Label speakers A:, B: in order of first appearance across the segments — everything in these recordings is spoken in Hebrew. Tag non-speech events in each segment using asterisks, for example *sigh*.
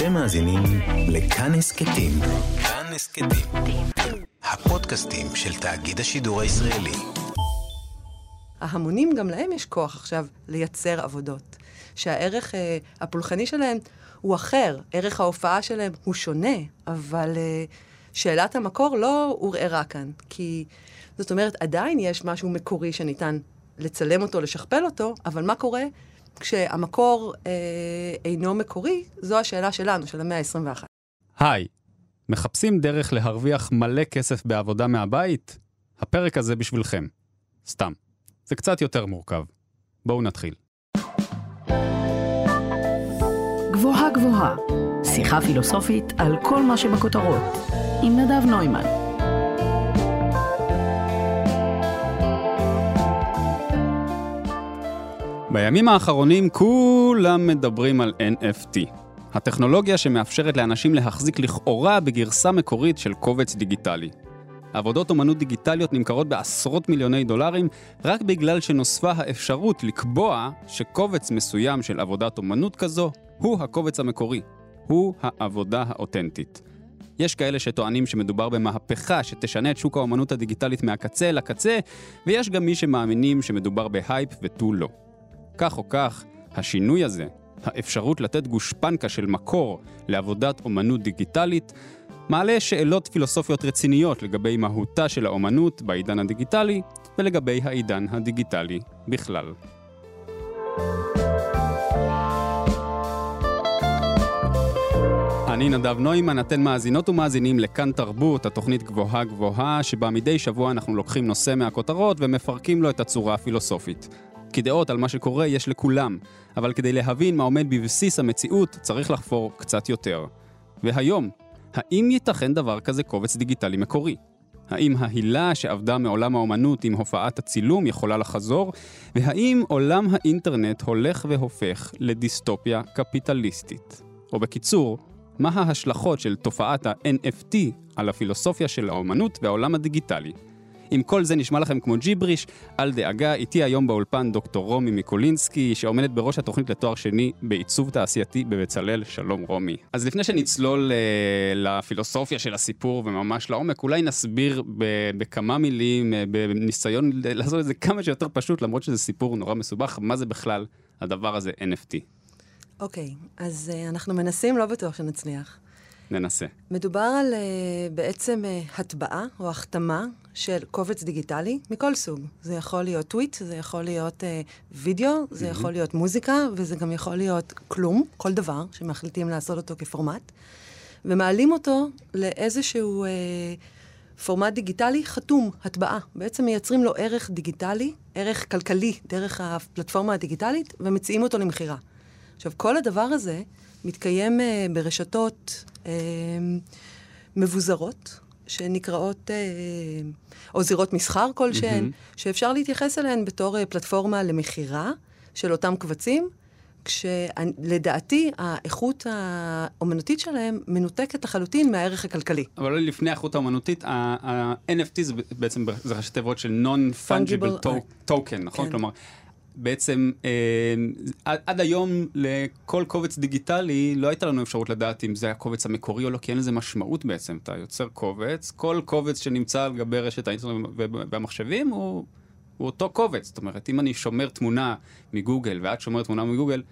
A: אתם מאזינים לכאן הסכתים. כאן הסכתים. הפודקאסטים של תאגיד השידור הישראלי.
B: ההמונים, גם להם יש כוח עכשיו לייצר עבודות. שהערך אה, הפולחני שלהם הוא אחר, ערך ההופעה שלהם הוא שונה, אבל אה, שאלת המקור לא עורערה כאן. כי, זאת אומרת, עדיין יש משהו מקורי שניתן לצלם אותו, לשכפל אותו, אבל מה קורה כשהמקור אה, אינו מקורי? זו השאלה שלנו, של המאה ה-21.
C: היי, מחפשים דרך להרוויח מלא כסף בעבודה מהבית? הפרק הזה בשבילכם. סתם. זה קצת יותר מורכב. בואו נתחיל.
D: גבוהה גבוהה, שיחה פילוסופית על כל מה שבכותרות, עם נדב נוימן.
C: בימים האחרונים כולם מדברים על NFT. הטכנולוגיה שמאפשרת לאנשים להחזיק לכאורה בגרסה מקורית של קובץ דיגיטלי. עבודות אומנות דיגיטליות נמכרות בעשרות מיליוני דולרים רק בגלל שנוספה האפשרות לקבוע שקובץ מסוים של עבודת אומנות כזו הוא הקובץ המקורי, הוא העבודה האותנטית. יש כאלה שטוענים שמדובר במהפכה שתשנה את שוק האומנות הדיגיטלית מהקצה לקצה, ויש גם מי שמאמינים שמדובר בהייפ ותו לא. כך או כך, השינוי הזה, האפשרות לתת גושפנקה של מקור לעבודת אומנות דיגיטלית, מעלה שאלות פילוסופיות רציניות לגבי מהותה של האומנות בעידן הדיגיטלי ולגבי העידן הדיגיטלי בכלל. אני נדב נוימן, אתן מאזינות ומאזינים לכאן תרבות, התוכנית גבוהה גבוהה, שבה מדי שבוע אנחנו לוקחים נושא מהכותרות ומפרקים לו את הצורה הפילוסופית. כי דעות על מה שקורה יש לכולם, אבל כדי להבין מה עומד בבסיס המציאות, צריך לחפור קצת יותר. והיום, האם ייתכן דבר כזה קובץ דיגיטלי מקורי? האם ההילה שעבדה מעולם האומנות עם הופעת הצילום יכולה לחזור? והאם עולם האינטרנט הולך והופך לדיסטופיה קפיטליסטית? או בקיצור, מה ההשלכות של תופעת ה-NFT על הפילוסופיה של האומנות והעולם הדיגיטלי? אם כל זה נשמע לכם כמו ג'יבריש, אל דאגה, איתי היום באולפן דוקטור רומי מיקולינסקי, שעומדת בראש התוכנית לתואר שני בעיצוב תעשייתי בבצלאל. שלום רומי. אז לפני שנצלול uh, לפילוסופיה של הסיפור וממש לעומק, אולי נסביר בכמה מילים, uh, בניסיון לעשות את זה כמה שיותר פשוט, למרות שזה סיפור נורא מסובך, מה זה בכלל הדבר הזה NFT.
B: אוקיי, okay, אז uh, אנחנו מנסים, לא בטוח שנצליח.
C: ננסה.
B: מדובר על uh, בעצם uh, הטבעה או החתמה של קובץ דיגיטלי מכל סוג. זה יכול להיות טוויט, זה יכול להיות uh, וידאו, זה mm-hmm. יכול להיות מוזיקה, וזה גם יכול להיות כלום, כל דבר שמחליטים לעשות אותו כפורמט, ומעלים אותו לאיזשהו uh, פורמט דיגיטלי חתום, הטבעה. בעצם מייצרים לו ערך דיגיטלי, ערך כלכלי, דרך הפלטפורמה הדיגיטלית, ומציעים אותו למכירה. עכשיו, כל הדבר הזה מתקיים uh, ברשתות uh, מבוזרות, שנקראות, אה, או זירות מסחר כלשהן, mm-hmm. שאפשר להתייחס אליהן בתור אה, פלטפורמה למכירה של אותם קבצים, כשלדעתי האיכות האומנותית שלהם מנותקת לחלוטין מהערך הכלכלי.
C: אבל לפני האיכות האומנותית, ה-NFT זה בעצם, זה ראשי תיבות של Non-Fungible Token, נכון? כן. כלומר, בעצם אה, עד, היום לכל קובץ דיגיטלי לא הייתה לנו אפשרות לדעת אם זה הקובץ המקורי או לא, כי אין לזה משמעות בעצם. אתה יוצר קובץ, כל קובץ שנמצא על גבי רשת האינטרנט והמחשבים הוא, הוא אותו קובץ. זאת אומרת, אם אני שומר תמונה מגוגל ואת שומרת תמונה מגוגל,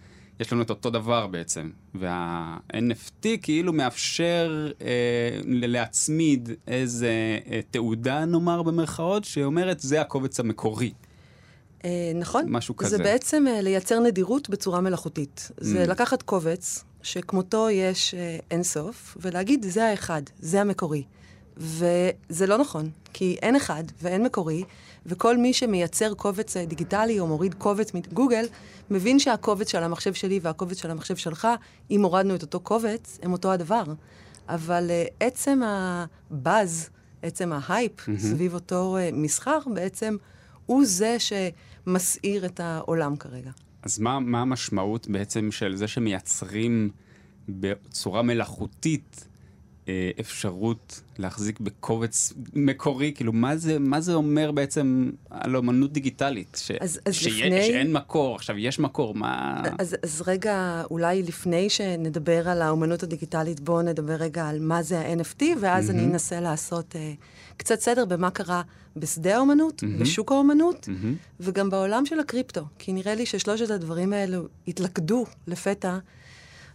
C: יש לנו את אותו דבר בעצם. וה-NFT כאילו מאפשר אה, להצמיד איזה אה, תעודה, נאמר במרכאות, שאומרת זה הקובץ המקורי.
B: אה, נכון.
C: משהו כזה.
B: זה בעצם אה, לייצר נדירות בצורה מלאכותית. Mm. זה לקחת קובץ שכמותו יש אה, אינסוף, ולהגיד, זה האחד, זה המקורי. וזה לא נכון, כי אין אחד ואין מקורי, וכל מי שמייצר קובץ דיגיטלי או מוריד קובץ מגוגל, מבין שהקובץ של המחשב שלי והקובץ של המחשב שלך, אם הורדנו את אותו קובץ, הם אותו הדבר. אבל uh, עצם הבאז, עצם ההייפ mm-hmm. סביב אותו uh, מסחר, בעצם הוא זה שמסעיר את העולם כרגע.
C: אז מה, מה המשמעות בעצם של זה שמייצרים בצורה מלאכותית אפשרות להחזיק בקובץ מקורי? כאילו, מה זה, מה זה אומר בעצם על אומנות דיגיטלית? ש,
B: אז- אז
C: שיה-
B: לפני-
C: שאין מקור, עכשיו יש מקור, מה...
B: אז, אז רגע, אולי לפני שנדבר על האומנות הדיגיטלית, בואו נדבר רגע על מה זה ה-NFT, ואז אני אנסה לעשות uh, קצת סדר במה קרה בשדה האומנות, בשוק האומנות, וגם בעולם של הקריפטו. כי נראה לי ששלושת הדברים האלו התלכדו לפתע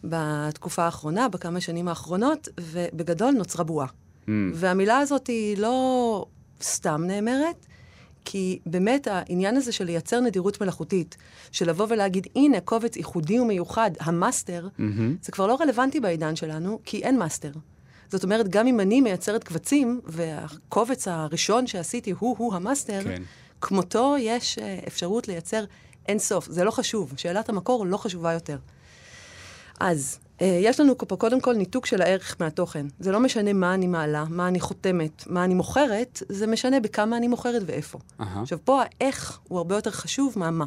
B: בתקופה האחרונה, בכמה שנים האחרונות, ובגדול נוצרה בועה. והמילה הזאת היא לא סתם נאמרת, כי באמת העניין הזה של לייצר נדירות מלאכותית, של לבוא ולהגיד, הנה, קובץ ייחודי ומיוחד, המאסטר, זה כבר לא רלוונטי בעידן שלנו, כי אין מאסטר. זאת אומרת, גם אם אני מייצרת קבצים, והקובץ הראשון שעשיתי הוא-הוא המאסטר,
C: כן.
B: כמותו יש אה, אפשרות לייצר אין סוף. זה לא חשוב, שאלת המקור לא חשובה יותר. אז, אה, יש לנו פה קודם כל ניתוק של הערך מהתוכן. זה לא משנה מה אני מעלה, מה אני חותמת, מה אני מוכרת, זה משנה בכמה אני מוכרת ואיפה.
C: אהה.
B: עכשיו, פה האיך הוא הרבה יותר חשוב מהמה.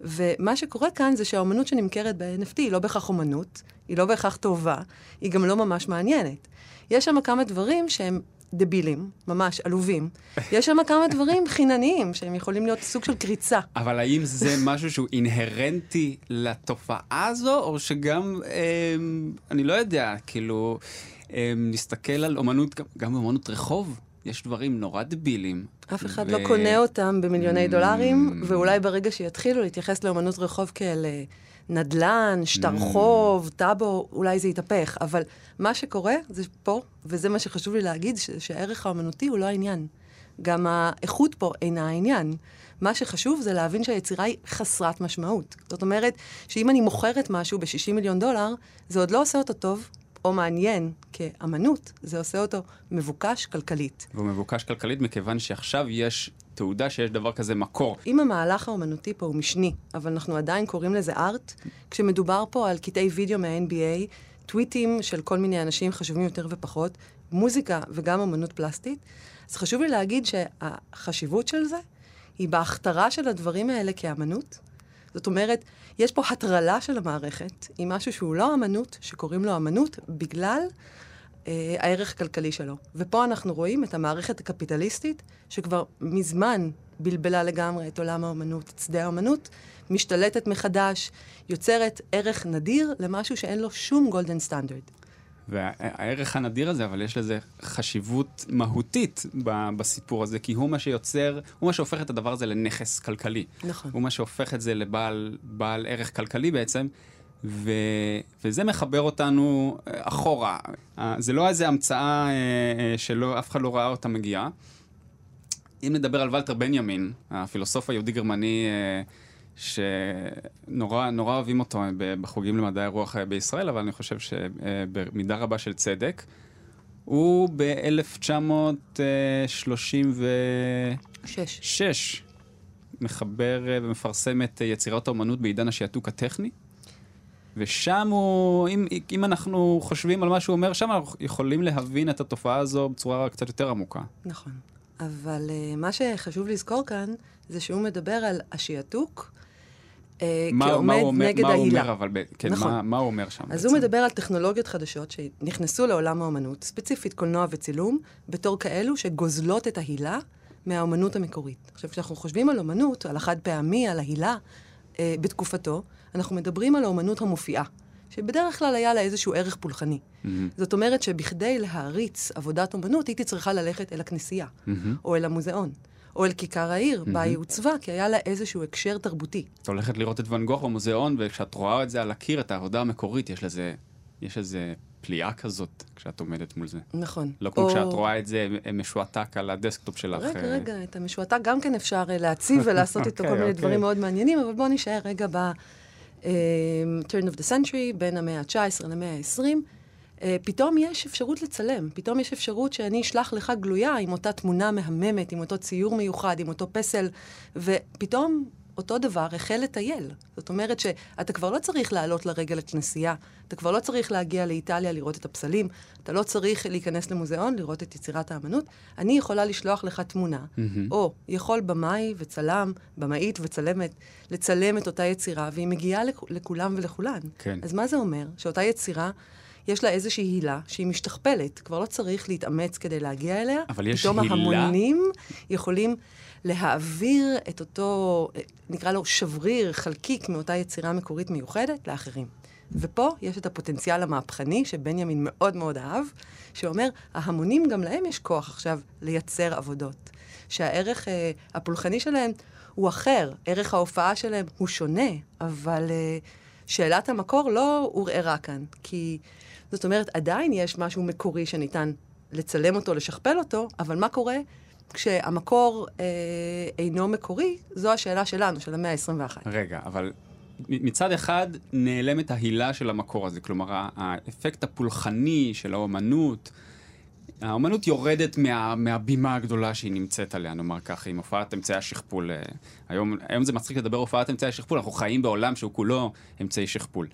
B: ומה שקורה כאן זה שהאומנות שנמכרת ב-NFT היא לא בהכרח אומנות, היא לא בהכרח טובה, היא גם לא ממש מעניינת. יש שם כמה דברים שהם דבילים, ממש עלובים. יש שם כמה דברים חינניים, שהם יכולים להיות סוג של קריצה.
C: אבל האם זה משהו שהוא אינהרנטי לתופעה הזו, או שגם, אה, אני לא יודע, כאילו, אה, נסתכל על אומנות, גם, גם באומנות רחוב, יש דברים נורא דבילים.
B: אף אחד
C: ו-
B: לא קונה אותם במיליוני דולרים, ואולי ברגע שיתחילו להתייחס לאמנות רחוב כאל אה, נדל"ן, שטר חוב, טאבו, אולי זה יתהפך. אבל מה שקורה זה פה, וזה מה שחשוב לי להגיד, ש- שהערך האמנותי הוא לא העניין. גם האיכות פה אינה העניין. מה שחשוב זה להבין שהיצירה היא חסרת משמעות. זאת אומרת, שאם אני מוכרת משהו ב-60 מיליון דולר, זה עוד לא עושה אותו טוב או מעניין כאמנות, זה עושה אותו מבוקש כלכלית.
C: והוא מבוקש כלכלית מכיוון שעכשיו יש תעודה שיש דבר כזה מקור.
B: אם המהלך האומנותי פה הוא משני, אבל אנחנו עדיין קוראים לזה ארט, כשמדובר פה על קטעי וידאו מה-NBA, טוויטים של כל מיני אנשים חשובים יותר ופחות, מוזיקה וגם אומנות פלסטית, אז חשוב לי להגיד שהחשיבות של זה היא בהכתרה של הדברים האלה כאמנות. זאת אומרת, יש פה הטרלה של המערכת עם משהו שהוא לא אמנות, שקוראים לו אמנות, בגלל הערך הכלכלי שלו. ופה אנחנו רואים את המערכת הקפיטליסטית, שכבר מזמן בלבלה לגמרי את עולם האומנות, את שדה האומנות, משתלטת מחדש, יוצרת ערך נדיר למשהו שאין לו שום גולדן סטנדרט.
C: והערך הנדיר הזה, אבל יש לזה חשיבות מהותית ב- בסיפור הזה, כי הוא מה שיוצר, הוא מה שהופך את הדבר הזה לנכס כלכלי.
B: נכון.
C: הוא מה שהופך את זה לבעל בעל ערך כלכלי בעצם, ו, וזה מחבר אותנו אה, אחורה. אה, זה לא איזה המצאה אה, אה, שלא, אף אחד לא ראה אותה מגיעה. אם נדבר על ולטר בנימין, הפילוסוף היהודי-גרמני, אה, שנורא נורא אוהבים אותו בחוגים למדעי הרוח בישראל, אבל אני חושב שבמידה רבה של צדק. הוא ב-1936
B: שש.
C: מחבר ומפרסם את יצירת האומנות בעידן השעתוק הטכני. ושם הוא, אם, אם אנחנו חושבים על מה שהוא אומר שם, אנחנו יכולים להבין את התופעה הזו בצורה קצת יותר עמוקה.
B: נכון. אבל uh, מה שחשוב לזכור כאן, זה שהוא מדבר על השעתוק uh,
C: מה, מה
B: כעומד
C: הוא אומר,
B: נגד
C: מה הוא
B: ההילה.
C: אומר, אבל, כן,
B: נכון.
C: מה, מה הוא אומר שם
B: אז
C: בעצם?
B: הוא מדבר על טכנולוגיות חדשות שנכנסו לעולם האומנות, ספציפית קולנוע וצילום, בתור כאלו שגוזלות את ההילה מהאומנות המקורית. עכשיו, כשאנחנו חושבים על אומנות, על החד פעמי, על ההילה, אה, בתקופתו, אנחנו מדברים על האומנות המופיעה, שבדרך כלל היה לה איזשהו ערך פולחני.
C: מהם.
B: זאת אומרת שבכדי להעריץ עבודת אומנות, הייתי צריכה ללכת אל הכנסייה,
C: מהמם.
B: או אל המוזיאון, או אל כיכר העיר, בה היא עוצבה, כי היה לה איזשהו הקשר תרבותי.
C: את הולכת לראות את ואן גוך במוזיאון, וכשאת רואה את זה על הקיר, את העבודה המקורית, יש לזה, יש איזה פליאה כזאת כשאת עומדת מול זה.
B: נכון.
C: לא כמו
B: או-
C: כשאת רואה את זה משועתק על הדסקטופ שלך.
B: רגע,
C: אה,
B: רגע, את המשועתק גם כן אפשר אה, להציב ולעשות איתו כל
C: אוקיי,
B: מיני
C: אוקיי.
B: דברים מאוד מעניינים, אבל בואו נישאר רגע ב... אה, turn of the century, בין המאה ה-19 למאה ה-20. אה, פתאום יש אפשרות לצלם, פתאום יש אפשרות שאני אשלח לך גלויה עם אותה תמונה מהממת, עם אותו ציור מיוחד, עם אותו פסל, ופתאום אותו דבר החל לטייל. זאת אומרת שאתה כבר לא צריך לעלות לרגל לכנסייה, אתה כבר לא צריך להגיע לאיטליה לראות את הפסלים, אתה לא צריך להיכנס למוזיאון לראות את יצירת האמנות. אני יכולה לשלוח לך תמונה,
C: מהמם.
B: או יכול במאי וצלם, במאית וצלמת, לצלם את אותה יצירה, והיא מגיעה לכ- לכולם ולכולן.
C: כן.
B: אז מה זה אומר? שאותה יצירה יש לה איזושהי הילה שהיא משתכפלת, כבר לא צריך להתאמץ כדי להגיע אליה.
C: אבל יש
B: פתאום
C: הילה?
B: ההמונים יכולים להעביר את אותו, נקרא לו שבריר, חלקיק מאותה יצירה מקורית מיוחדת לאחרים. ופה יש את הפוטנציאל המהפכני שבנימין מאוד מאוד אהב, שאומר, ההמונים גם להם יש כוח עכשיו לייצר עבודות. שהערך אה, הפולחני שלהם הוא אחר, ערך ההופעה שלהם הוא שונה, אבל אה, שאלת המקור לא עורערה כאן, כי זאת אומרת, עדיין יש משהו מקורי שניתן לצלם אותו, לשכפל אותו, אבל מה קורה כשהמקור אה, אינו מקורי? זו השאלה שלנו, של המאה ה-21.
C: רגע, אבל מצד אחד נעלמת ההילה של המקור הזה, כלומר האפקט הפולחני של האומנות, האומנות יורדת מה, מהבימה הגדולה שהיא נמצאת עליה, נאמר ככה, עם הופעת אמצעי השכפול. אה, היום, היום זה מצחיק לדבר הופעת אמצעי השכפול, אנחנו חיים בעולם שהוא כולו אמצעי שכפול.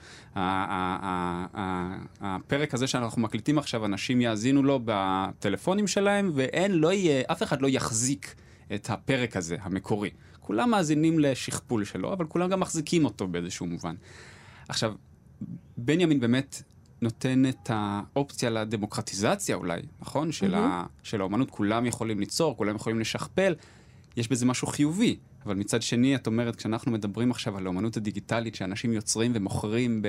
C: הפרק הזה שאנחנו מקליטים עכשיו, אנשים יאזינו לו בטלפונים שלהם, ואין, לא יהיה, אף אחד לא יחזיק את הפרק הזה, המקורי. כולם מאזינים לשכפול שלו, אבל כולם גם מחזיקים אותו באיזשהו מובן. עכשיו, בנימין באמת נותן את האופציה לדמוקרטיזציה אולי, נכון? של, ה, של האומנות, כולם יכולים ליצור, כולם יכולים לשכפל, יש בזה משהו חיובי. אבל מצד שני, את אומרת, כשאנחנו מדברים עכשיו על האומנות הדיגיטלית, שאנשים יוצרים ומוכרים ב,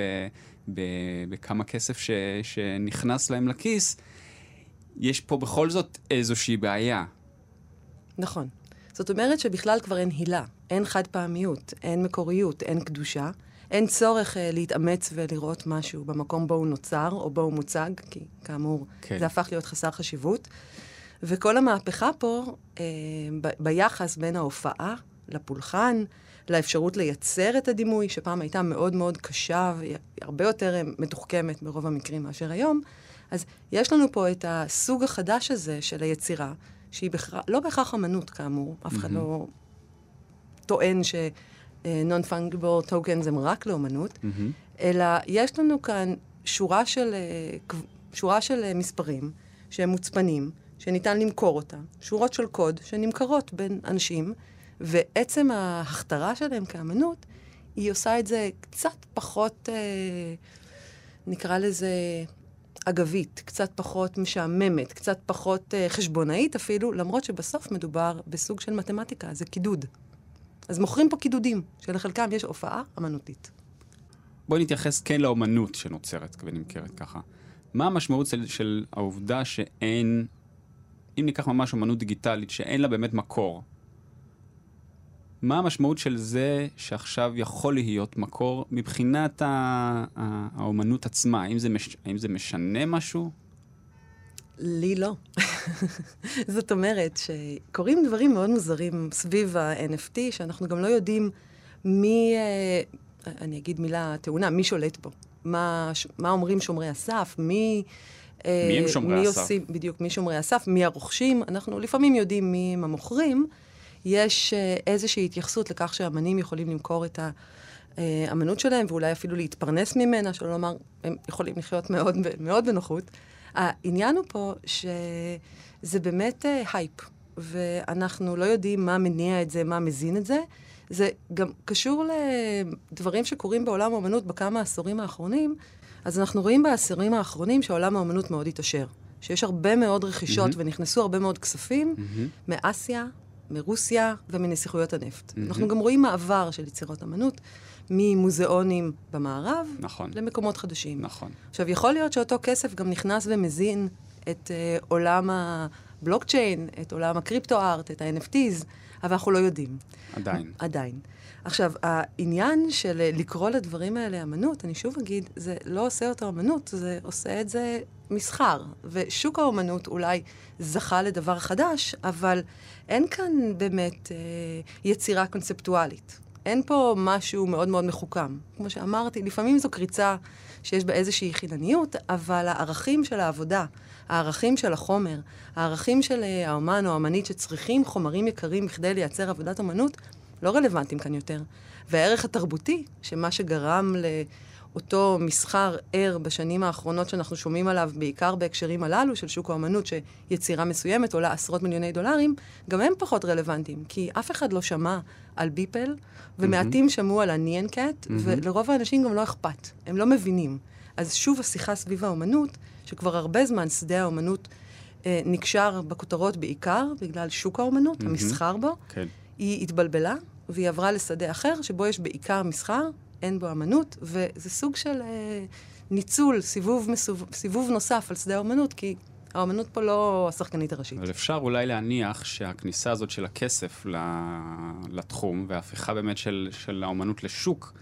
C: ב, בכמה כסף ש, שנכנס להם לכיס, יש פה בכל זאת איזושהי בעיה.
B: נכון. זאת אומרת שבכלל כבר אין הילה, אין חד פעמיות, אין מקוריות, אין קדושה. אין צורך אה, להתאמץ ולראות משהו במקום בו הוא נוצר או בו הוא מוצג, כי כאמור,
C: כן.
B: זה הפך להיות חסר חשיבות. וכל המהפכה פה, אה, ב- ביחס בין ההופעה לפולחן, לאפשרות לייצר את הדימוי, שפעם הייתה מאוד מאוד קשה והיא הרבה יותר אה, מתוחכמת ברוב המקרים מאשר היום, אז יש לנו פה את הסוג החדש הזה של היצירה, שהיא בכ... לא בהכרח אמנות, כאמור, אף אחד לא טוען ש... non-fungible tokens הם רק לאומנות,
C: מהמם.
B: אלא יש לנו כאן שורה של, אה, שורה של אה, מספרים שהם מוצפנים, שניתן למכור אותם, שורות של קוד שנמכרות בין אנשים, ועצם ההכתרה שלהם כאמנות, היא עושה את זה קצת פחות, אה, נקרא לזה, אגבית, קצת פחות משעממת, קצת פחות אה, חשבונאית אפילו, למרות שבסוף מדובר בסוג של מתמטיקה, זה קידוד. אז מוכרים פה קידודים, שלחלקם יש הופעה אמנותית.
C: בואי נתייחס כן לאומנות שנוצרת ונמכרת ככה. מה המשמעות של, של העובדה שאין, אם ניקח ממש אומנות דיגיטלית, שאין לה באמת מקור, מה המשמעות של זה שעכשיו יכול להיות מקור מבחינת ה, האומנות עצמה? האם זה, מש, האם זה משנה משהו?
B: לי לא. *laughs* זאת אומרת שקורים דברים מאוד מוזרים סביב ה-NFT, שאנחנו גם לא יודעים מי, אה, אני אגיד מילה טעונה, מי שולט בו. מה, מה אומרים שומרי הסף, מי... אה,
C: מי הם שומרי
B: מי
C: הסף?
B: עושים, בדיוק, מי שומרי הסף, מי הרוכשים. אנחנו לפעמים יודעים מי הם המוכרים. יש אה, איזושהי התייחסות לכך שאמנים יכולים למכור את האמנות שלהם, ואולי אפילו להתפרנס ממנה, שלא לומר, הם יכולים לחיות מאוד, מאוד בנוחות. העניין הוא פה שזה באמת אה, הייפ, ואנחנו לא יודעים מה מניע את זה, מה מזין את זה. זה גם קשור לדברים שקורים בעולם האומנות בכמה עשורים האחרונים. אז אנחנו רואים בעשורים האחרונים שעולם האומנות מאוד התעשר. שיש הרבה מאוד רכישות
C: מהמם.
B: ונכנסו הרבה מאוד כספים
C: מהמם.
B: מאסיה, מרוסיה ומנסיכויות הנפט. אנחנו גם רואים מעבר של יצירות אמנות ממוזיאונים במערב
C: נכון,
B: למקומות חדשים.
C: נכון.
B: עכשיו, יכול להיות שאותו כסף גם נכנס ומזין את uh, עולם הבלוקצ'יין, את עולם הקריפטו-ארט, את ה-NFTs, אבל אנחנו לא יודעים.
C: עדיין.
B: עדיין. עכשיו, העניין של אה, לקרוא לדברים האלה אמנות, אני שוב אגיד, זה לא עושה אותו אמנות, זה עושה את זה מסחר. ושוק האומנות אולי זכה לדבר חדש, אבל אין כאן באמת אה, יצירה קונספטואלית. אין פה משהו מאוד מאוד מחוכם. כמו שאמרתי, לפעמים זו קריצה שיש בה איזושהי חינניות, אבל הערכים של העבודה, הערכים של החומר, הערכים של אה, האומן או האמנית שצריכים חומרים יקרים בכדי לייצר עבודת אומנות, לא רלוונטיים כאן יותר. והערך התרבותי, שמה שגרם לאותו מסחר ער בשנים האחרונות שאנחנו שומעים עליו, בעיקר בהקשרים הללו של שוק האומנות, שיצירה מסוימת עולה עשרות מיליוני דולרים, גם הם פחות רלוונטיים, כי אף אחד לא שמע על ביפל, ומעטים שמעו על הניאנקט, ולרוב האנשים גם לא אכפת, הם לא מבינים. אז שוב השיחה סביב האומנות, שכבר הרבה זמן שדה האומנות אה, נקשר בכותרות בעיקר בגלל שוק האומנות, mm-hmm. המסחר בו,
C: כן.
B: היא התבלבלה, והיא עברה לשדה אחר, שבו יש בעיקר מסחר, אין בו אמנות, וזה סוג של אה, ניצול, סיבוב, מסוב, סיבוב נוסף על שדה האומנות, כי האומנות פה לא השחקנית הראשית.
C: אבל אפשר אולי להניח שהכניסה הזאת של הכסף לתחום, וההפיכה באמת של, של האומנות לשוק,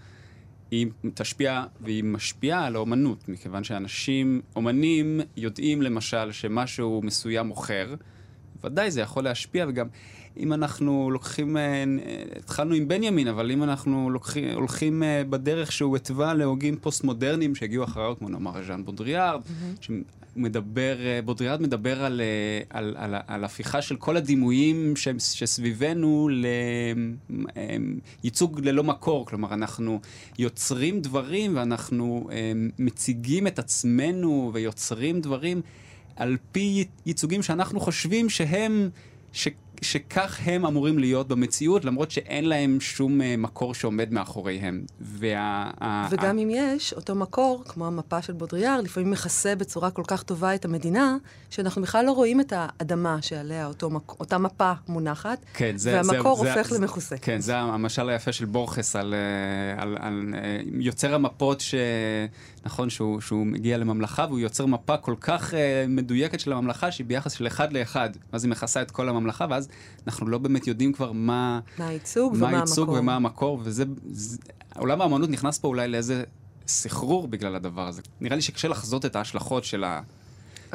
C: היא תשפיע והיא משפיעה על האומנות, מכיוון שאנשים, אומנים, יודעים למשל שמשהו מסוים מוכר, ודאי זה יכול להשפיע, וגם אם אנחנו לוקחים, אה, התחלנו עם בנימין, אבל אם אנחנו לוקחים, הולכים אה, בדרך שהוא התווה להוגים פוסט-מודרניים שהגיעו אחריו, כמו נאמר ז'אן בודריארד, mm-hmm. שמדבר, אה, בודריארד מדבר על, על, על, על הפיכה של כל הדימויים ש, שסביבנו לייצוג ללא מקור, כלומר אנחנו יוצרים דברים ואנחנו מציגים את עצמנו ויוצרים דברים על פי ייצוגים שאנחנו חושבים שהם... ש, שכך הם אמורים להיות במציאות, למרות שאין להם שום uh, מקור שעומד מאחוריהם.
B: וה, וגם ה... אם יש, אותו מקור, כמו המפה של בודריאר, לפעמים מכסה בצורה כל כך טובה את המדינה, שאנחנו בכלל לא רואים את האדמה שעליה אותו, אותה מפה מונחת,
C: כן, זה,
B: והמקור
C: זה,
B: הופך
C: זה,
B: למכוסה.
C: כן, זה המשל היפה של בורכס על, אה, על, על, על אה, יוצר המפות ש... נכון, שהוא, שהוא מגיע לממלכה והוא יוצר מפה כל כך uh, מדויקת של הממלכה שהיא ביחס של אחד לאחד. ואז היא מכסה את כל הממלכה, ואז אנחנו לא באמת יודעים כבר מה...
B: מה הייצוג
C: ומה
B: הייצוג
C: המקור. ומה המקור, וזה... זה, עולם האמנות נכנס פה אולי לאיזה סחרור בגלל הדבר הזה. נראה לי שקשה לחזות את ההשלכות של, ה,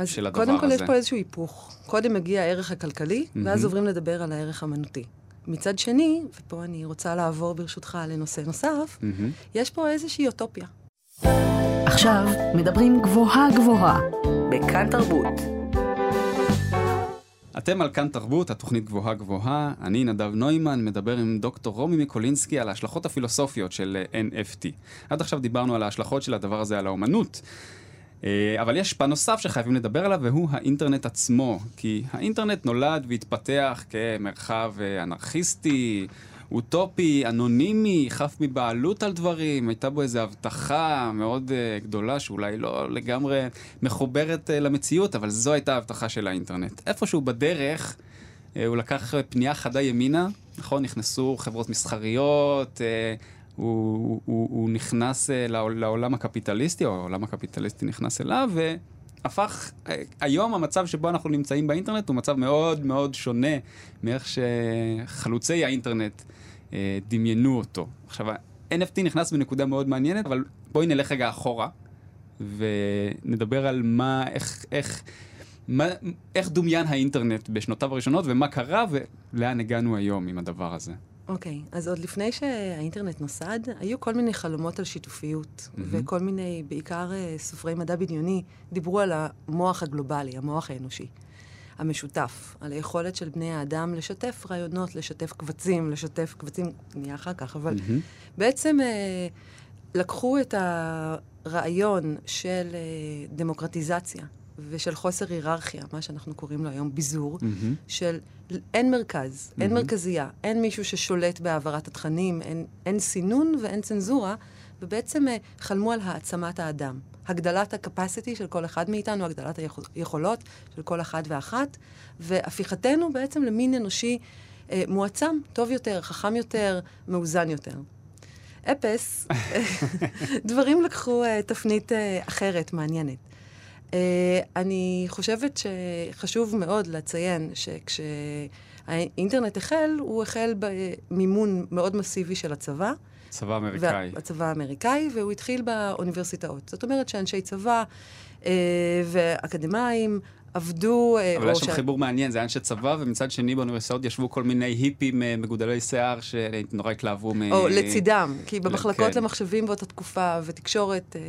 C: של הדבר הזה.
B: אז קודם כל יש פה איזשהו היפוך. קודם מגיע הערך הכלכלי, mm-hmm. ואז עוברים לדבר על הערך האמנותי. מצד שני, ופה אני רוצה לעבור ברשותך לנושא נוסף, mm-hmm. יש פה איזושהי אוטופיה.
D: עכשיו מדברים גבוהה גבוהה, בכאן תרבות.
C: אתם על כאן תרבות, התוכנית גבוהה גבוהה. אני נדב נוימן, מדבר עם דוקטור רומי מיקולינסקי על ההשלכות הפילוסופיות של NFT. עד עכשיו דיברנו על ההשלכות של הדבר הזה על האומנות. אה, אבל יש פן נוסף שחייבים לדבר עליו, והוא האינטרנט עצמו. כי האינטרנט נולד והתפתח כמרחב אה, אנרכיסטי, אוטופי, אנונימי, חף מבעלות על דברים, הייתה בו איזו הבטחה מאוד uh, גדולה שאולי לא לגמרי מחוברת uh, למציאות, אבל זו הייתה ההבטחה של האינטרנט. איפשהו בדרך uh, הוא לקח פנייה חדה ימינה, נכון? נכנסו חברות מסחריות, uh, הוא, הוא, הוא נכנס uh, לעולם הקפיטליסטי, או העולם הקפיטליסטי נכנס אליו, ו... הפך, היום המצב שבו אנחנו נמצאים באינטרנט הוא מצב מאוד מאוד שונה מאיך שחלוצי האינטרנט אה, דמיינו אותו. עכשיו, ה-NFT נכנס בנקודה מאוד מעניינת, אבל בואי נלך רגע אחורה, ונדבר על מה, איך, איך, מה, איך דומיין האינטרנט בשנותיו הראשונות, ומה קרה, ולאן הגענו היום עם הדבר הזה.
B: אוקיי, okay, אז עוד לפני שהאינטרנט נוסד, היו כל מיני חלומות על שיתופיות, mm-hmm. וכל מיני, בעיקר אה, סופרי מדע בדיוני, דיברו על המוח הגלובלי, המוח האנושי. המשותף, על היכולת של בני האדם לשתף רעיונות, לשתף קבצים, לשתף קבצים, נהיה אחר כך, אבל mm-hmm. בעצם אה, לקחו את הרעיון של אה, דמוקרטיזציה ושל חוסר היררכיה, מה שאנחנו קוראים לו היום ביזור, mm-hmm. של אין מרכז, mm-hmm. אין מרכזייה, אין מישהו ששולט בהעברת התכנים, אין, אין סינון ואין צנזורה, ובעצם אה, חלמו על העצמת האדם. הגדלת ה-capacity של כל אחד מאיתנו, הגדלת היכולות של כל אחד ואחת, והפיכתנו בעצם למין אנושי אה, מועצם, טוב יותר, חכם יותר, מאוזן יותר. אפס, *laughs* *laughs* דברים לקחו אה, תפנית אה, אחרת, מעניינת. אה, אני חושבת שחשוב מאוד לציין שכשהאינטרנט החל, הוא החל במימון מאוד מסיבי של הצבא.
C: צבא אמריקאי.
B: הצבא האמריקאי, והוא התחיל באוניברסיטאות. זאת אומרת שאנשי צבא אה, ואקדמאים עבדו...
C: אה, אבל היה שם ש... חיבור מעניין, זה היה אנשי צבא, ומצד שני באוניברסיטאות ישבו כל מיני היפים אה, מגודלי שיער שנורא התלהבו מ...
B: או לצידם, כי במחלקות כן. למחשבים באותה תקופה, ותקשורת, אה,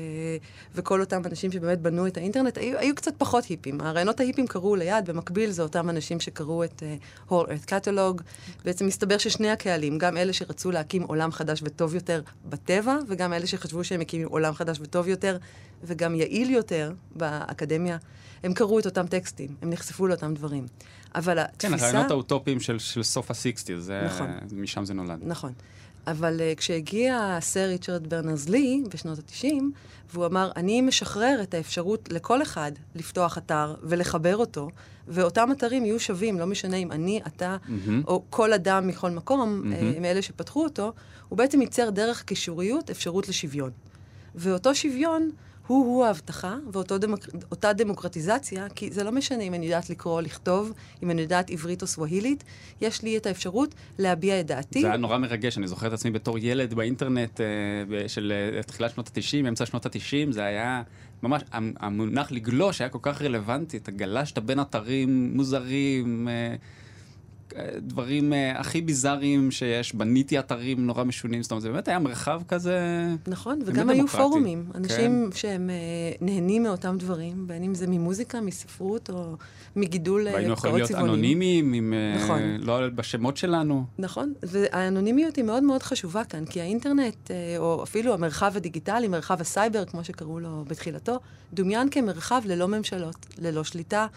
B: וכל אותם אנשים שבאמת בנו את האינטרנט, היו, היו קצת פחות היפים. הרעיונות ההיפים קרו ליד, במקביל זה אותם אנשים שקראו את uh, Whole Earth Catalog. בעצם מסתבר ששני הקהלים, גם אלה שרצו להקים עולם חדש וטוב יותר בטבע, וגם אלה שחשבו שהם מקימים עולם חדש וטוב יותר, וגם יעיל יותר באקדמיה. הם קראו את אותם טקסטים, הם נחשפו לאותם דברים. אבל
C: כן, התפיסה... כן, הרעיונות האוטופיים של, של סוף ה-60,
B: נכון.
C: משם זה נולד.
B: נכון. אבל uh, כשהגיע סר ריצ'רד ברנרס לי בשנות ה-90, והוא אמר, אני משחרר את האפשרות לכל אחד לפתוח אתר ולחבר אותו, ואותם אתרים יהיו שווים, לא משנה אם אני, אתה, mm-hmm. או כל אדם מכל מקום, mm-hmm. uh, מאלה שפתחו אותו, הוא בעצם ייצר דרך קישוריות אפשרות לשוויון. ואותו שוויון הוא-הוא ההבטחה ואותה דמוקרטיזציה, כי זה לא משנה אם אני יודעת לקרוא או לכתוב, אם אני יודעת עברית או סווהילית, יש לי את האפשרות להביע את דעתי.
C: זה היה נורא מרגש, אני זוכר את עצמי בתור ילד באינטרנט אה, של אה, תחילת שנות ה-90, אמצע שנות ה-90, זה היה ממש, המונח לגלוש היה כל כך רלוונטי, אתה גלשת בין אתרים מוזרים. אה, דברים uh, הכי ביזאריים שיש, בניתי אתרים נורא משונים, זאת אומרת, זה באמת היה מרחב כזה...
B: נכון, וגם היו פורומים, אנשים כן. שהם uh, נהנים מאותם דברים, בין אם זה ממוזיקה, מספרות או מגידול
C: הפקעות צבעונים. והיינו יכולים להיות אנונימיים, עם, נכון. לא בשמות שלנו.
B: נכון, והאנונימיות היא מאוד מאוד חשובה כאן, כי האינטרנט, או אפילו המרחב הדיגיטלי, מרחב הסייבר, כמו שקראו לו בתחילתו, דומיין כמרחב ללא ממשלות, ללא שליטה.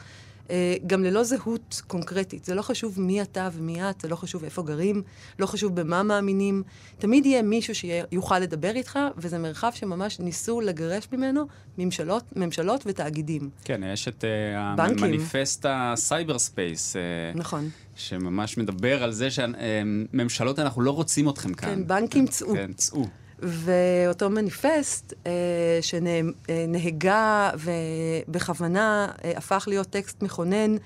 B: אה, גם ללא זהות קונקרטית. זה לא חשוב מי אתה ומי את, זה לא חשוב איפה גרים, לא חשוב במה מאמינים. תמיד יהיה מישהו שיוכל לדבר איתך, וזה מרחב שממש ניסו לגרש ממנו ממשלות, ממשלות ותאגידים.
C: כן, יש את uh, המניפסט ה cyber space. Uh,
B: נכון.
C: שממש מדבר על זה שממשלות, אנחנו לא רוצים אתכם כאן.
B: כן, בנקים צאו.
C: כן, צאו.
B: ואותו מניפסט אה, שנהגה ובכוונה אה, הפך להיות טקסט מכונן,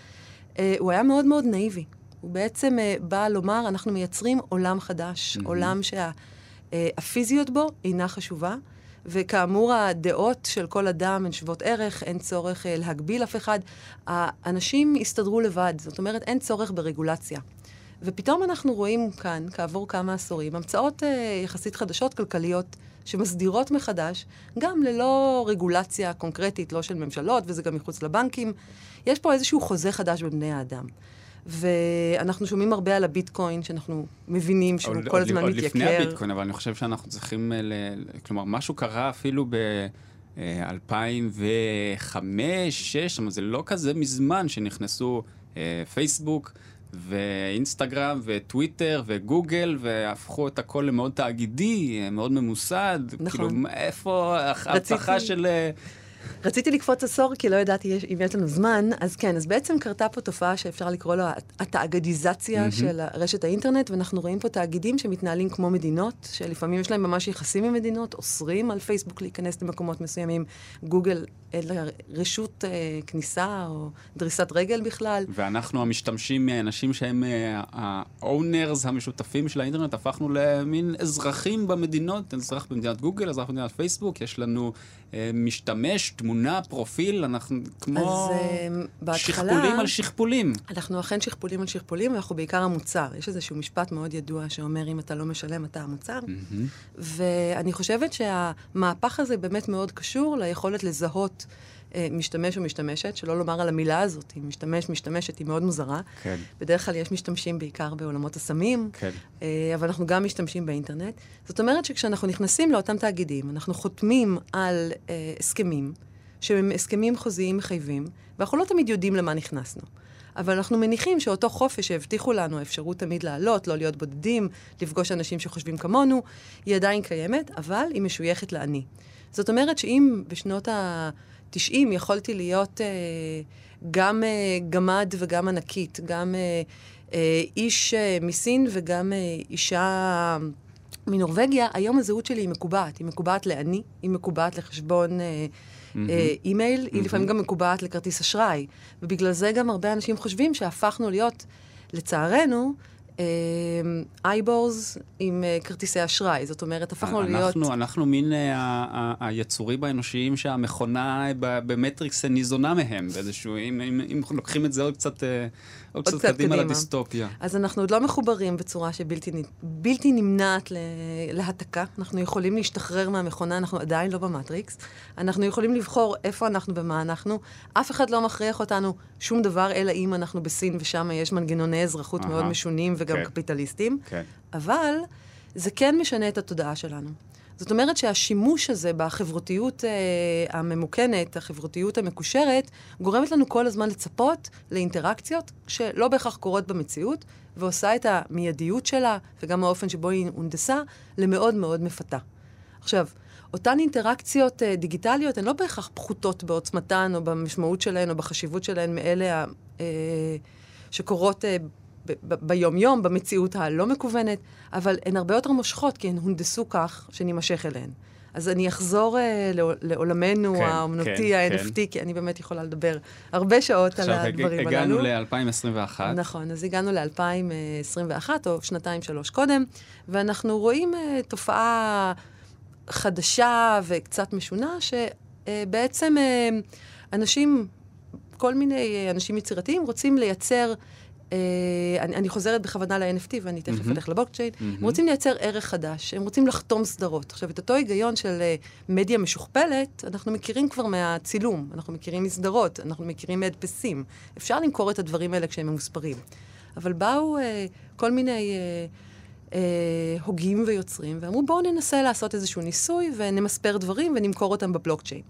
B: אה, הוא היה מאוד מאוד נאיבי. הוא בעצם אה, בא לומר, אנחנו מייצרים עולם חדש, mm-hmm. עולם שהפיזיות בו אינה חשובה. וכאמור, הדעות של כל אדם הן שוות ערך, אין צורך אה, להגביל אף אחד. האנשים יסתדרו לבד, זאת אומרת, אין צורך ברגולציה. ופתאום אנחנו רואים כאן, כעבור כמה עשורים, המצאות אה, יחסית חדשות כלכליות שמסדירות מחדש, גם ללא רגולציה קונקרטית, לא של ממשלות, וזה גם מחוץ לבנקים. יש פה איזשהו חוזה חדש בין בני האדם. ואנחנו שומעים הרבה על הביטקוין, שאנחנו מבינים שהוא כל הזמן
C: עוד
B: מתייקר.
C: עוד לפני הביטקוין, אבל אני חושב שאנחנו צריכים, ל... כלומר, משהו קרה אפילו ב... 2005, 2006, זאת אומרת, זה לא כזה מזמן שנכנסו אה, פייסבוק, ואינסטגרם וטוויטר וגוגל, והפכו את הכל למאוד תאגידי, מאוד ממוסד.
B: נכון.
C: כאילו, איפה ההבטחה של... אה,
B: רציתי לקפוץ עשור, כי לא ידעתי אם יש לנו זמן, אז כן, אז בעצם קרתה פה תופעה שאפשר לקרוא לה התאגדיזציה mm-hmm. של רשת האינטרנט, ואנחנו רואים פה תאגידים שמתנהלים כמו מדינות, שלפעמים יש להם ממש יחסים עם מדינות, אוסרים על פייסבוק להיכנס למקומות מסוימים, גוגל אין לה רשות אה, כניסה או דריסת רגל בכלל.
C: ואנחנו המשתמשים, אנשים שהם ה-owners אה, המשותפים של האינטרנט, הפכנו למין אזרחים במדינות, אזרח במדינת גוגל, אזרח במדינת פייסבוק, יש לנו אה, משתמש, תמונה, פרופיל, אנחנו כמו אז, אה, בהתחלה, שכפולים על שכפולים.
B: אנחנו אכן שכפולים על שכפולים, ואנחנו בעיקר המוצר. יש איזשהו משפט מאוד ידוע שאומר, אם אתה לא משלם, אתה המוצר. Mm-hmm. ואני חושבת שהמהפך הזה באמת מאוד קשור ליכולת לזהות משתמש או משתמשת, שלא לומר על המילה הזאת, אם משתמש, משתמשת, היא מאוד מוזרה.
C: כן.
B: בדרך כלל יש משתמשים בעיקר בעולמות הסמים,
C: כן.
B: אה, אבל אנחנו גם משתמשים באינטרנט. זאת אומרת שכשאנחנו נכנסים לאותם תאגידים, אנחנו חותמים על אה, הסכמים, שהם הסכמים חוזיים מחייבים, ואנחנו לא תמיד יודעים למה נכנסנו. אבל אנחנו מניחים שאותו חופש שהבטיחו לנו, האפשרות תמיד לעלות, לא להיות בודדים, לפגוש אנשים שחושבים כמונו, היא עדיין קיימת, אבל היא משויכת לאני. זאת אומרת שאם בשנות ה-90 יכולתי להיות אה, גם אה, גמד וגם ענקית, גם אה, אה, איש אה, מסין וגם אה, אישה מנורבגיה, היום הזהות שלי היא מקובעת. היא מקובעת לאני, היא מקובעת לחשבון... אה, אה, אימייל, היא לפעמים גם מקובעת לכרטיס אשראי. ובגלל זה גם הרבה אנשים חושבים שהפכנו להיות, לצערנו, אייבורס עם uh, כרטיסי אשראי. זאת אומרת, הפכנו
C: אנחנו,
B: להיות...
C: אנחנו מין uh, היצורים האנושיים שהמכונה במטריקס ניזונה מהם באיזשהו... אם, אם, אם לוקחים את זה עוד קצת... עוד קצת קדימה קדימה לדיסטופיה.
B: אז אנחנו עוד לא מחוברים בצורה שבלתי נמנעת להעתקה. אנחנו יכולים להשתחרר מהמכונה, אנחנו עדיין לא במטריקס. אנחנו יכולים לבחור איפה אנחנו ומה אנחנו. אף אחד לא מכריח אותנו שום דבר, אלא אם אנחנו בסין ושם יש מנגנוני אזרחות מאוד משונים וגם כן. קפיטליסטיים.
C: כן.
B: אבל זה כן משנה את התודעה שלנו. זאת אומרת שהשימוש הזה בחברותיות אה, הממוכנת, החברותיות המקושרת, גורמת לנו כל הזמן לצפות לאינטראקציות שלא בהכרח קורות במציאות, ועושה את המיידיות שלה, וגם האופן שבו היא הונדסה, למאוד מאוד מפתה. עכשיו, אותן אינטראקציות אה, דיגיטליות הן לא בהכרח פחותות בעוצמתן או במשמעות שלהן או בחשיבות שלהן מאלה אה, שקורות אה, ביום-יום, במציאות הלא מקוונת, אבל הן הרבה יותר מושכות, כי הן הונדסו כך שנימשך אליהן. אז אני אחזור אה, לעולמנו כן, האומנותי, כן, ה-NFT, כן. כי אני באמת יכולה לדבר הרבה שעות על הדברים
C: הללו. עכשיו, הגענו ל-2021.
B: נכון, אז הגענו ל-2021, או שנתיים-שלוש קודם, ואנחנו רואים אה, תופעה חדשה וקצת משונה, שבעצם אה, אנשים, כל מיני אנשים יצירתיים, רוצים לייצר... Uh, אני, אני חוזרת בכוונה ל-NFT ואני תכף mm-hmm. אלך לבלוקצ'יין, mm-hmm. הם רוצים לייצר ערך חדש, הם רוצים לחתום סדרות. עכשיו, את אותו היגיון של uh, מדיה משוכפלת, אנחנו מכירים כבר מהצילום, אנחנו מכירים מסדרות, אנחנו מכירים מהדפסים. אפשר למכור את הדברים האלה כשהם ממוספרים. אבל באו uh, כל מיני uh, uh, הוגים ויוצרים ואמרו, בואו ננסה לעשות איזשהו ניסוי ונמספר דברים ונמכור אותם בבלוקצ'יין.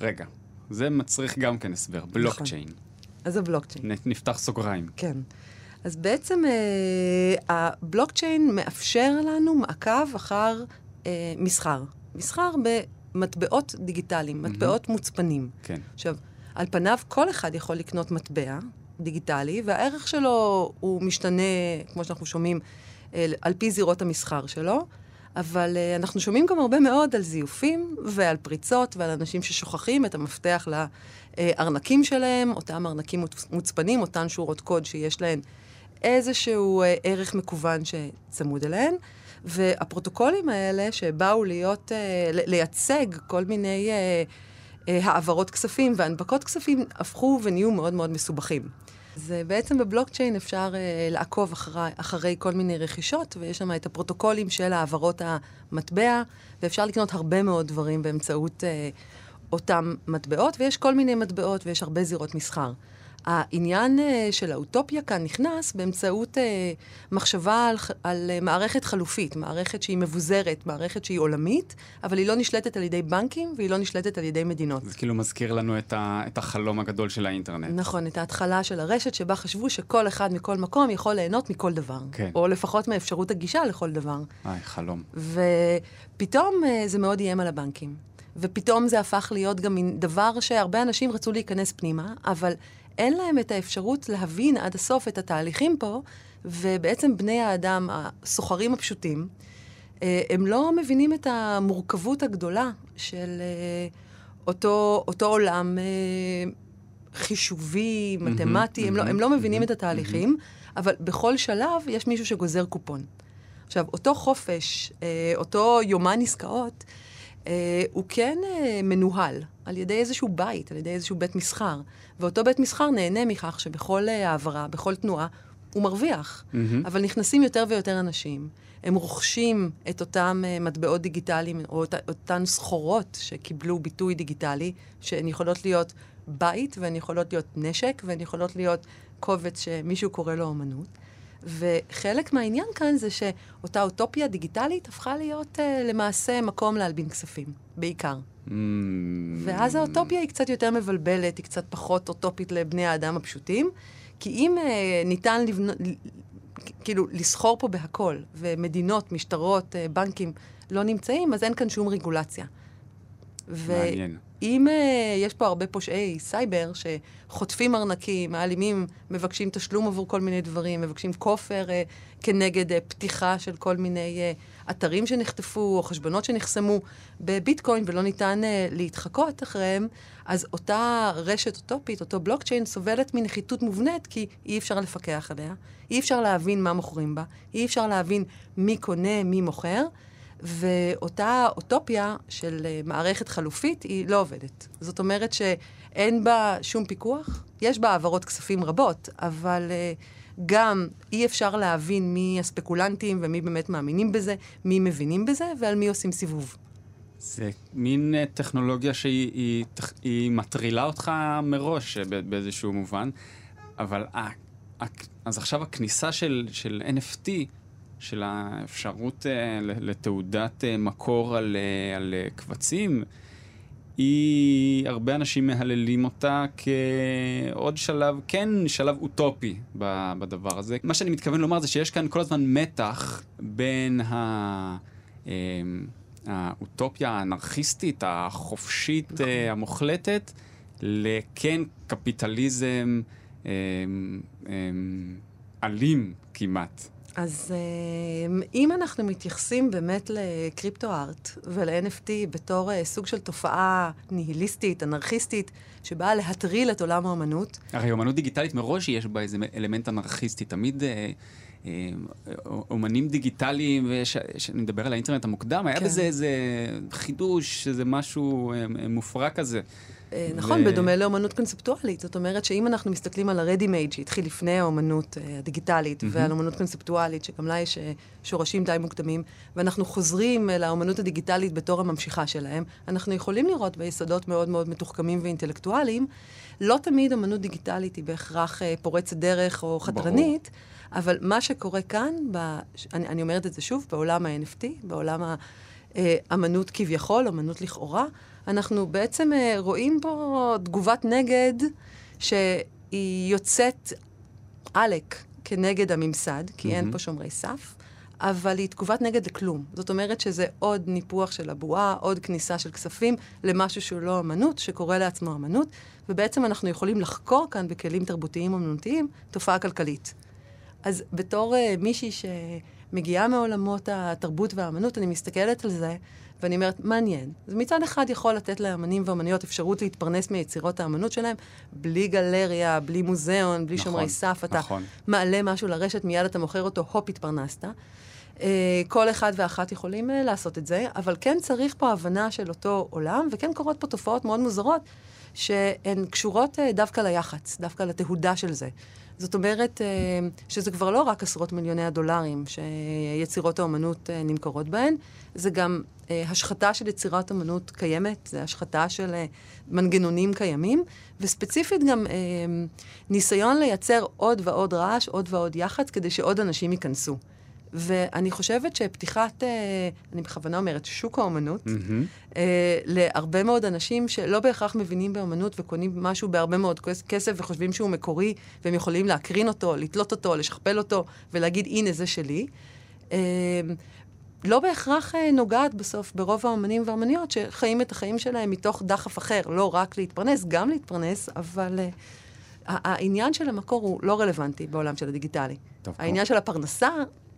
C: רגע, זה מצריך גם כן הסבר, בלוקצ'יין. נכון.
B: אז הבלוקצ'יין.
C: נפתח סוגריים.
B: כן. אז בעצם אה, הבלוקצ'יין מאפשר לנו מעקב אחר אה, מסחר. מסחר במטבעות דיגיטליים, mm-hmm. מטבעות מוצפנים.
C: כן.
B: עכשיו, על פניו כל אחד יכול לקנות מטבע דיגיטלי, והערך שלו הוא משתנה, כמו שאנחנו שומעים, אה, על פי זירות המסחר שלו. אבל uh, אנחנו שומעים גם הרבה מאוד על זיופים ועל פריצות ועל אנשים ששוכחים את המפתח לארנקים שלהם, אותם ארנקים מוצפנים, אותן שורות קוד שיש להן איזשהו uh, ערך מקוון שצמוד אליהן. והפרוטוקולים האלה שבאו להיות, uh, לייצג כל מיני העברות כספים והנפקות כספים, הפכו ונהיו מאוד מאוד מסובכים. זה בעצם בבלוקצ'יין אפשר לעקוב אחרי, אחרי כל מיני רכישות, ויש שם את הפרוטוקולים של העברות המטבע, ואפשר לקנות הרבה מאוד דברים באמצעות אותם מטבעות, ויש כל מיני מטבעות ויש הרבה זירות מסחר. העניין uh, של האוטופיה כאן נכנס באמצעות uh, מחשבה על, על uh, מערכת חלופית, מערכת שהיא מבוזרת, מערכת שהיא עולמית, אבל היא לא נשלטת על ידי בנקים והיא לא נשלטת על ידי מדינות.
C: זה כאילו מזכיר לנו את, ה, את החלום הגדול של האינטרנט.
B: נכון, את ההתחלה של הרשת שבה חשבו שכל אחד מכל מקום יכול ליהנות מכל דבר.
C: כן.
B: או לפחות מאפשרות הגישה לכל דבר.
C: איי, חלום.
B: ופתאום זה מאוד איים על הבנקים. ופתאום זה הפך להיות גם מין דבר שהרבה אנשים רצו להיכנס פנימה, אבל אין להם את האפשרות להבין עד הסוף את התהליכים פה, ובעצם בני האדם, הסוחרים הפשוטים, אה, הם לא מבינים את המורכבות הגדולה של אה, אותו, אותו עולם אה, חישובי, מתמטי, mm-hmm, הם, mm-hmm, לא, הם לא מבינים mm-hmm, את התהליכים. אבל בכל שלב יש מישהו שגוזר קופון. עכשיו, אותו חופש, אותו יומן עסקאות, הוא כן מנוהל על ידי איזשהו בית, על ידי איזשהו בית מסחר. ואותו בית מסחר נהנה מכך שבכל אה, העברה, בכל תנועה, הוא מרוויח. Mm-hmm. אבל נכנסים יותר ויותר אנשים, הם רוכשים את אותם מטבעות דיגיטליים, או אות, אותן סחורות שקיבלו ביטוי דיגיטלי, שהן יכולות להיות בית, והן יכולות להיות נשק, והן יכולות להיות קובץ שמישהו קורא לו אומנות. וחלק מהעניין כאן זה שאותה אוטופיה דיגיטלית הפכה להיות uh, למעשה מקום להלבין כספים, בעיקר. Mm. ואז האוטופיה היא קצת יותר מבלבלת, היא קצת פחות אוטופית לבני האדם הפשוטים, כי אם uh, ניתן לבנות, כאילו, לסחור פה בהכל, ומדינות, משטרות, uh, בנקים לא נמצאים, אז אין כאן שום רגולציה.
C: מעניין.
B: אם uh, יש פה הרבה פושעי סייבר שחוטפים ארנקים, מעלימים, מבקשים תשלום עבור כל מיני דברים, מבקשים כופר uh, כנגד uh, פתיחה של כל מיני uh, אתרים שנחטפו או חשבונות שנחסמו בביטקוין ולא ניתן uh, להתחקות אחריהם, אז אותה רשת אוטופית, אותו בלוקצ'יין, סובלת מנחיתות מובנית כי אי אפשר לפקח עליה, אי אפשר להבין מה מוכרים בה, אי אפשר להבין מי קונה, מי מוכר. ואותה אוטופיה של אה, מערכת חלופית היא לא עובדת. זאת אומרת שאין בה שום פיקוח, יש בה העברות כספים רבות, אבל uh, גם אי אפשר להבין מי הספקולנטים ומי באמת מאמינים בזה, מי מבינים בזה ועל מי עושים סיבוב.
C: זה מין uh, טכנולוגיה שהיא היא, היא מטרילה אותך מראש באיזשהו מובן, אבל אז עכשיו הכניסה של, של NFT של האפשרות אה, לתעודת אה, מקור על, אה, על קבצים, היא, הרבה אנשים מהללים אותה כעוד שלב, כן, שלב אוטופי בדבר הזה. מה שאני מתכוון לומר זה שיש כאן כל הזמן מתח בין ה... האוטופיה האנרכיסטית, החופשית, נכון. המוחלטת, לכן קפיטליזם אלים כמעט.
B: אז אה, אם אנחנו מתייחסים באמת לקריפטו-ארט ול-NFT בתור אה, סוג של תופעה ניהיליסטית, אנרכיסטית, שבאה להטריל את עולם האומנות...
C: הרי אומנות דיגיטלית מראש יש בה איזה אלמנט אנרכיסטי. תמיד אה, אומנים דיגיטליים, כשאני מדבר על האינטרנט המוקדם, היה כן. בזה איזה חידוש, איזה משהו אה, מופרע כזה.
B: אה, נכון, ו... בדומה לאומנות קונספטואלית. זאת אומרת שאם אנחנו מסתכלים על ה-ready made שהתחיל לפני האומנות הדיגיטלית, mm-hmm. ועל אומנות קונספטואלית, שגם לה יש שורשים די מוקדמים, ואנחנו חוזרים לאומנות הדיגיטלית בתור הממשיכה שלהם, אנחנו יכולים לראות ביסודות מאוד מאוד מתוחכמים ואינטלקטואליים. לא תמיד אומנות דיגיטלית היא בהכרח פורצת דרך או חתרנית. ברור. אבל מה שקורה כאן, ב, אני, אני אומרת את זה שוב, בעולם ה-NFT, בעולם האמנות כביכול, אמנות לכאורה, אנחנו בעצם אה, רואים פה תגובת נגד שהיא יוצאת עלק כנגד הממסד, כי mm-hmm. אין פה שומרי סף. אבל היא תגובת נגד לכלום. זאת אומרת שזה עוד ניפוח של הבועה, עוד כניסה של כספים למשהו שהוא לא אמנות, שקורא לעצמו אמנות, ובעצם אנחנו יכולים לחקור כאן בכלים תרבותיים אמנותיים תופעה כלכלית. אז בתור uh, מישהי שמגיעה מעולמות התרבות והאמנות, אני מסתכלת על זה ואני אומרת, מעניין. אז מצד אחד יכול לתת לאמנים ואמניות אפשרות להתפרנס מיצירות האמנות שלהם, בלי גלריה, בלי מוזיאון, בלי נכון, שומרי סף. אתה נכון. מעלה משהו לרשת, מיד אתה מוכר אותו, הופ, התפרנסת. Uh, כל אחד ואחת יכולים uh, לעשות את זה, אבל כן צריך פה הבנה של אותו עולם, וכן קורות פה תופעות מאוד מוזרות, שהן קשורות uh, דווקא ליח"צ, דווקא לתהודה של זה. זאת אומרת אה, שזה כבר לא רק עשרות מיליוני הדולרים שיצירות האומנות אה, נמכרות בהן, זה גם אה, השחתה של יצירת אומנות קיימת, זה השחתה של מנגנונים קיימים, וספציפית גם ניסיון לייצר עוד ועוד רעש, עוד ועוד יח"צ, כדי שעוד אנשים ייכנסו. ואני חושבת שפתיחת, אה, אני בכוונה אומרת, שוק האומנות, mm-hmm. להרבה מאוד אנשים שלא בהכרח מבינים באומנות וקונים משהו בהרבה מאוד כסף וחושבים שהוא מקורי, והם יכולים להקרין אותו, לתלות אותו, לשכפל אותו ולהגיד, הנה, זה שלי. אה, לא בהכרח נוגעת בסוף ברוב האומנים והאומניות שחיים את החיים שלהם מתוך דחף אחר, לא רק להתפרנס, גם להתפרנס, אבל... העניין של המקור הוא לא רלוונטי בעולם של הדיגיטלי. טוב, העניין טוב. של הפרנסה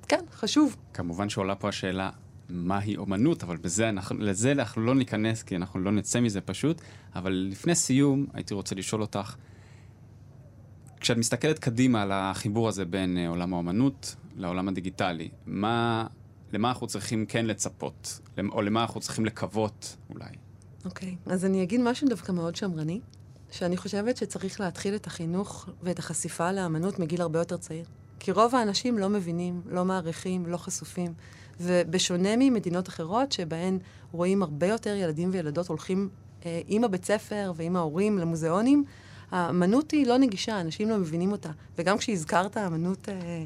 B: כן, חשוב.
C: כמובן שעולה פה השאלה, מהי אומנות, אבל בזה אנחנו, לזה אנחנו לא ניכנס, כי אנחנו לא נצא מזה פשוט. אבל לפני סיום, הייתי רוצה לשאול אותך, כשאת מסתכלת קדימה על החיבור הזה בין uh, עולם האומנות לעולם הדיגיטלי, מה, למה אנחנו צריכים כן לצפות, או למה אנחנו צריכים לקוות אולי?
B: אוקיי, okay. אז אני אגיד משהו דווקא מאוד שמרני, שאני חושבת שצריך להתחיל את החינוך ואת החשיפה לאמנות מגיל הרבה יותר צעיר. כי רוב האנשים לא מבינים, לא מעריכים, לא חשופים. ובשונה ממדינות אחרות, שבהן רואים הרבה יותר ילדים וילדות הולכים אה, עם הבית ספר ועם ההורים למוזיאונים, האמנות היא לא נגישה, אנשים לא מבינים אותה. וגם כשהזכרת אמנות אה,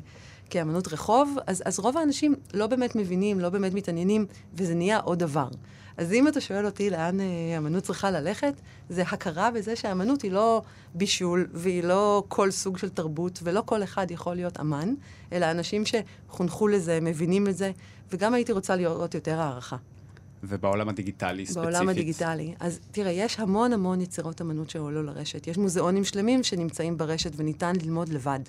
B: כאמנות רחוב, אז, אז רוב האנשים לא באמת מבינים, לא באמת מתעניינים, וזה נהיה עוד דבר. אז אם אתה שואל אותי לאן אה, אמנות צריכה ללכת, זה הכרה בזה שהאמנות היא לא בישול, והיא לא כל סוג של תרבות, ולא כל אחד יכול להיות אמן, אלא אנשים שחונכו לזה, מבינים את זה, וגם הייתי רוצה לראות יותר הערכה.
C: ובעולם הדיגיטלי ספציפית?
B: בעולם הדיגיטלי. אז תראה, יש המון המון יצירות אמנות שעולו לרשת. יש מוזיאונים שלמים שנמצאים ברשת וניתן ללמוד לבד.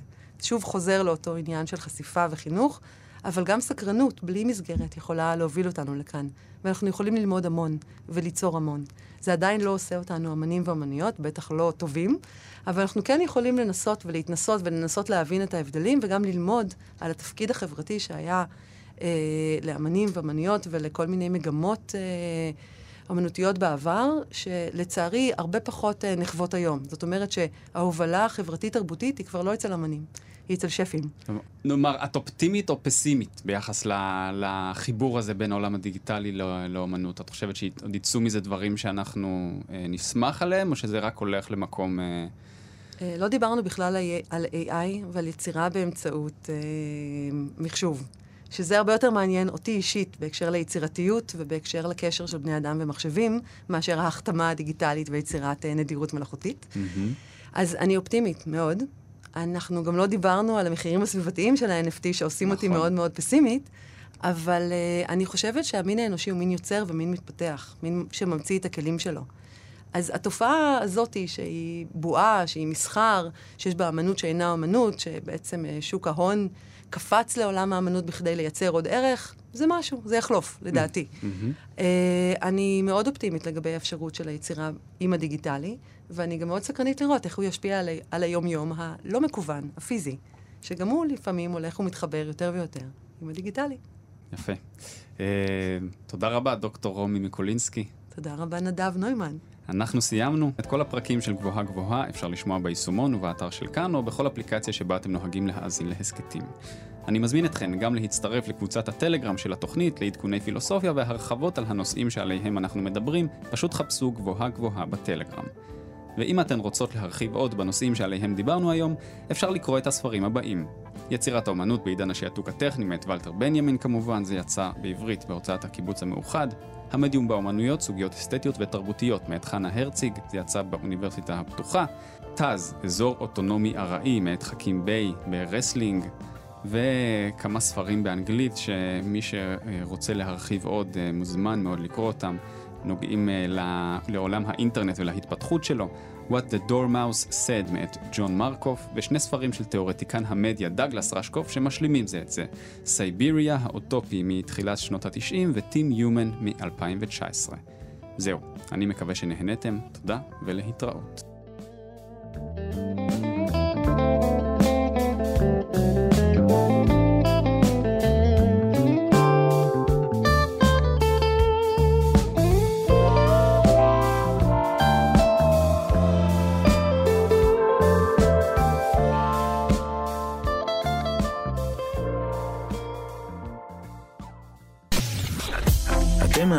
B: שוב חוזר לאותו עניין של חשיפה וחינוך, אבל גם סקרנות, בלי מסגרת, יכולה להוביל אותנו לכאן. ואנחנו יכולים ללמוד המון וליצור המון. זה עדיין לא עושה אותנו אמנים ואמניות, בטח לא טובים, אבל אנחנו כן יכולים לנסות ולהתנסות ולנסות להבין את ההבדלים, וגם ללמוד על התפקיד החברתי שהיה אה, לאמנים ואמניות ולכל מיני מגמות אה, אמנותיות בעבר, שלצערי הרבה פחות אה, נחוות היום. זאת אומרת שההובלה החברתית-תרבותית היא כבר לא אצל אמנים. היא אצל שפים.
C: נאמר, את אופטימית או פסימית ביחס לחיבור הזה בין העולם הדיגיטלי לא, לאומנות? את חושבת שעוד יצאו מזה דברים שאנחנו אה, נשמח עליהם, או שזה רק הולך למקום... אה...
B: אה, לא דיברנו בכלל על AI ועל יצירה באמצעות מחשוב. שזה הרבה יותר מעניין אותי אישית בהקשר ליצירתיות ובהקשר לקשר של בני אדם ומחשבים, מאשר ההחתמה הדיגיטלית ויצירת נדירות מלאכותית. Mm-hmm. אז אני אופטימית מאוד. אנחנו גם לא דיברנו על המחירים הסביבתיים של ה-NFT שעושים נכון. אותי מאוד מאוד פסימית, אבל uh, אני חושבת שהמין האנושי הוא מין יוצר ומין מתפתח, מין שממציא את הכלים שלו. אז התופעה הזאת, שהיא בועה, שהיא מסחר, שיש בה אמנות שאינה אמנות, שבעצם uh, שוק ההון קפץ לעולם האמנות בכדי לייצר עוד ערך, זה משהו, זה יחלוף, לדעתי. Mm-hmm. Uh, אני מאוד אופטימית לגבי האפשרות של היצירה עם הדיגיטלי, ואני גם מאוד סקרנית לראות איך הוא ישפיע על, על היום-יום הלא מקוון, הפיזי, שגם הוא לפעמים הולך ומתחבר יותר ויותר עם הדיגיטלי.
C: יפה. Uh, תודה רבה, דוקטור רומי מיקולינסקי.
B: תודה רבה, נדב נוימן.
C: אנחנו סיימנו. את כל הפרקים של גבוהה גבוהה אפשר לשמוע ביישומון ובאתר של כאן, או בכל אפליקציה שבה אתם נוהגים להאזין להסכתים. אני מזמין אתכן גם להצטרף לקבוצת הטלגרם של התוכנית לעדכוני פילוסופיה והרחבות על הנושאים שעליהם אנחנו מדברים, פשוט חפשו גבוהה גבוהה בטלגרם. ואם אתן רוצות להרחיב עוד בנושאים שעליהם דיברנו היום, אפשר לקרוא את הספרים הבאים. יצירת האומנות בעידן השעתוק הטכני מאת ולטר בנימין כמובן, זה יצא בעברית בהוצאת הקיבוץ המאוחד. המדיום באומנויות, סוגיות אסתטיות ותרבותיות מאת חנה הרציג, זה יצא באוניברסיטה הפתוחה. TAZ, אזור אוטונומי ארעי מאת חכים ביי ברסלינג. וכמה ספרים באנגלית שמי שרוצה להרחיב עוד אה, מוזמן מאוד לקרוא אותם. נוגעים uh, לעולם האינטרנט ולהתפתחות שלו, What the Dormouse Said מאת ג'ון מרקוף, ושני ספרים של תיאורטיקן המדיה דגלס רשקוף שמשלימים זה את זה, סייביריה האוטופי מתחילת שנות ה-90 וטים יומן מ-2019. זהו, אני מקווה שנהנתם, תודה ולהתראות.